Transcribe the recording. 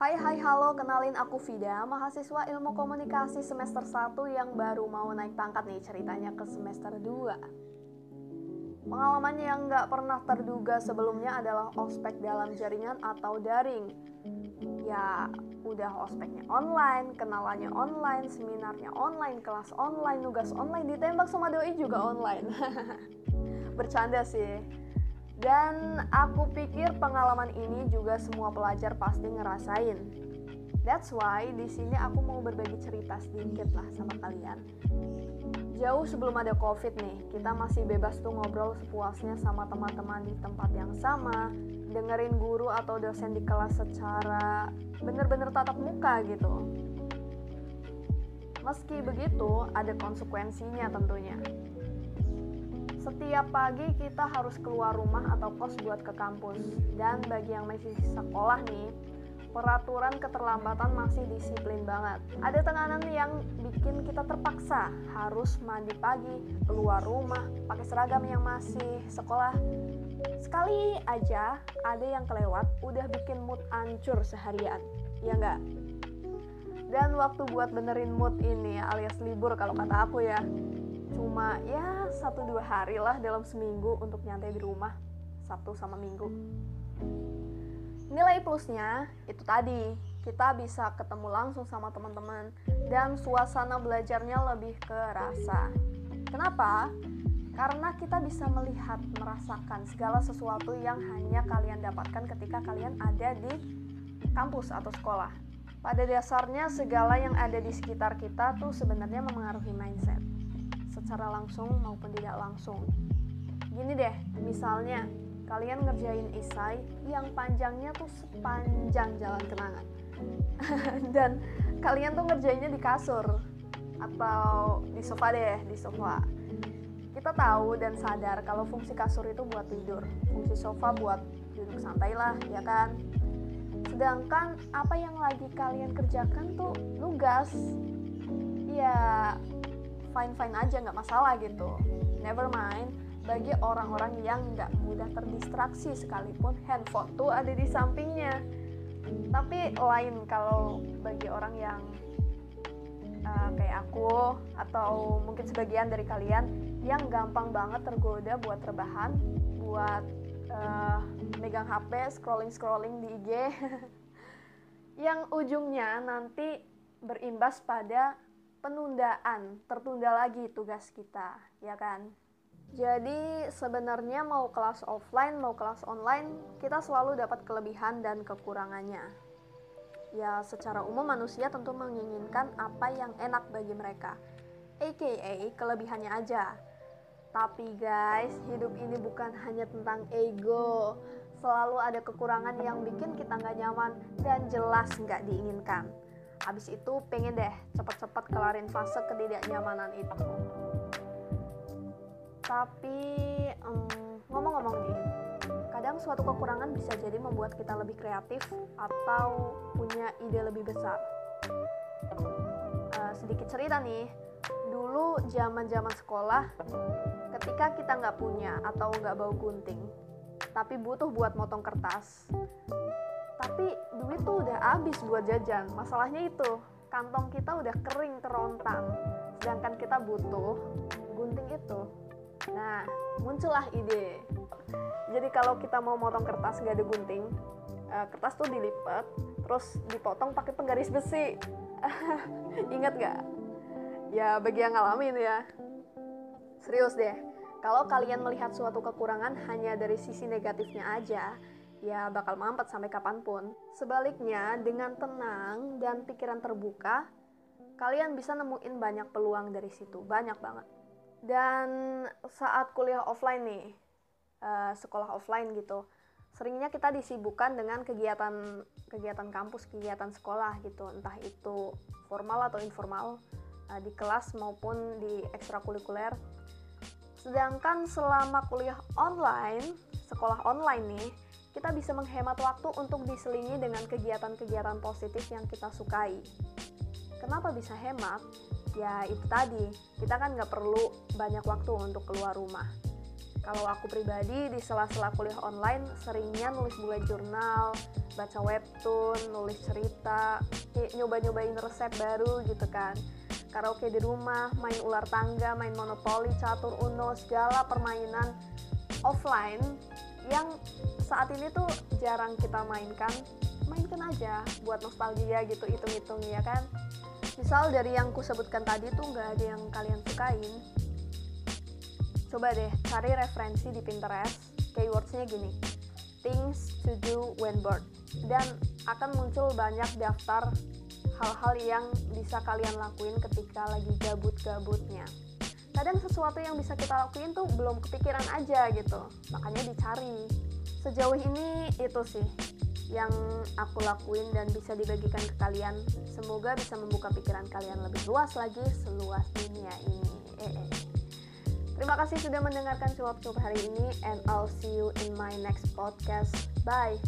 Hai hai halo, kenalin aku Vida, mahasiswa ilmu komunikasi semester 1 yang baru mau naik pangkat nih ceritanya ke semester 2 Pengalaman yang gak pernah terduga sebelumnya adalah ospek dalam jaringan atau daring. Ya udah ospeknya online, kenalannya online, seminarnya online, kelas online, nugas online, ditembak sama doi juga online. Bercanda sih dan aku pikir pengalaman ini juga semua pelajar pasti ngerasain. That's why di sini aku mau berbagi cerita sedikit lah sama kalian. Jauh sebelum ada COVID nih, kita masih bebas tuh ngobrol sepuasnya sama teman-teman di tempat yang sama, dengerin guru atau dosen di kelas secara bener-bener tatap muka gitu. Meski begitu, ada konsekuensinya tentunya. Setiap pagi kita harus keluar rumah atau kos buat ke kampus. Dan bagi yang masih sekolah nih, peraturan keterlambatan masih disiplin banget. Ada tekanan yang bikin kita terpaksa harus mandi pagi, keluar rumah, pakai seragam yang masih sekolah. Sekali aja ada yang kelewat, udah bikin mood ancur seharian. Ya enggak? Dan waktu buat benerin mood ini alias libur kalau kata aku ya, cuma ya satu dua hari lah dalam seminggu untuk nyantai di rumah Sabtu sama Minggu. Nilai plusnya itu tadi kita bisa ketemu langsung sama teman-teman dan suasana belajarnya lebih kerasa kenapa? karena kita bisa melihat merasakan segala sesuatu yang hanya kalian dapatkan ketika kalian ada di kampus atau sekolah. Pada dasarnya segala yang ada di sekitar kita tuh sebenarnya memengaruhi mindset secara langsung maupun tidak langsung. Gini deh, misalnya kalian ngerjain isai yang panjangnya tuh sepanjang jalan kenangan. Dan kalian tuh ngerjainnya di kasur atau di sofa deh, di sofa. Kita tahu dan sadar kalau fungsi kasur itu buat tidur, fungsi sofa buat duduk santai lah, ya kan? Sedangkan apa yang lagi kalian kerjakan tuh nugas. Ya, fine fine aja nggak masalah gitu. Never mind. Bagi orang-orang yang nggak mudah terdistraksi sekalipun handphone tuh ada di sampingnya. Tapi lain kalau bagi orang yang uh, kayak aku atau mungkin sebagian dari kalian yang gampang banget tergoda buat rebahan buat uh, megang HP scrolling scrolling di IG yang ujungnya nanti berimbas pada penundaan, tertunda lagi tugas kita, ya kan? Jadi sebenarnya mau kelas offline, mau kelas online, kita selalu dapat kelebihan dan kekurangannya. Ya, secara umum manusia tentu menginginkan apa yang enak bagi mereka. AKA kelebihannya aja. Tapi guys, hidup ini bukan hanya tentang ego. Selalu ada kekurangan yang bikin kita nggak nyaman dan jelas nggak diinginkan habis itu pengen deh cepat-cepat kelarin fase ketidaknyamanan itu. Tapi ngomong-ngomong nih kadang suatu kekurangan bisa jadi membuat kita lebih kreatif atau punya ide lebih besar. Uh, sedikit cerita nih dulu zaman zaman sekolah ketika kita nggak punya atau nggak bawa gunting tapi butuh buat motong kertas tapi duit tuh udah habis buat jajan. Masalahnya itu kantong kita udah kering kerontang sedangkan kita butuh gunting itu. Nah muncullah ide. Jadi kalau kita mau motong kertas nggak ada gunting uh, kertas tuh dilipat terus dipotong pakai penggaris besi. Ingat gak ya bagi yang ngalamin ya. Serius deh kalau kalian melihat suatu kekurangan hanya dari sisi negatifnya aja ya bakal mampet sampai kapan pun. Sebaliknya, dengan tenang dan pikiran terbuka, kalian bisa nemuin banyak peluang dari situ, banyak banget. Dan saat kuliah offline nih, uh, sekolah offline gitu, seringnya kita disibukkan dengan kegiatan kegiatan kampus, kegiatan sekolah gitu, entah itu formal atau informal, uh, di kelas maupun di ekstrakurikuler. Sedangkan selama kuliah online, sekolah online nih, kita bisa menghemat waktu untuk diselingi dengan kegiatan-kegiatan positif yang kita sukai. Kenapa bisa hemat? Ya itu tadi, kita kan nggak perlu banyak waktu untuk keluar rumah. Kalau aku pribadi di sela-sela kuliah online seringnya nulis bullet jurnal, baca webtoon, nulis cerita, nyoba-nyobain resep baru gitu kan. Karaoke di rumah, main ular tangga, main monopoli, catur uno, segala permainan offline yang saat ini tuh jarang kita mainkan. Mainkan aja buat nostalgia gitu, hitung-hitung ya kan. Misal dari yang ku sebutkan tadi tuh nggak ada yang kalian sukain, Coba deh cari referensi di Pinterest, keywordsnya gini, things to do when bored. Dan akan muncul banyak daftar hal-hal yang bisa kalian lakuin ketika lagi gabut-gabutnya. Kadang sesuatu yang bisa kita lakuin tuh belum kepikiran aja gitu, makanya dicari. Sejauh ini itu sih yang aku lakuin dan bisa dibagikan ke kalian. Semoga bisa membuka pikiran kalian lebih luas lagi seluas dunia ini. Eh, eh. Terima kasih sudah mendengarkan cuap-cuap hari ini and I'll see you in my next podcast. Bye.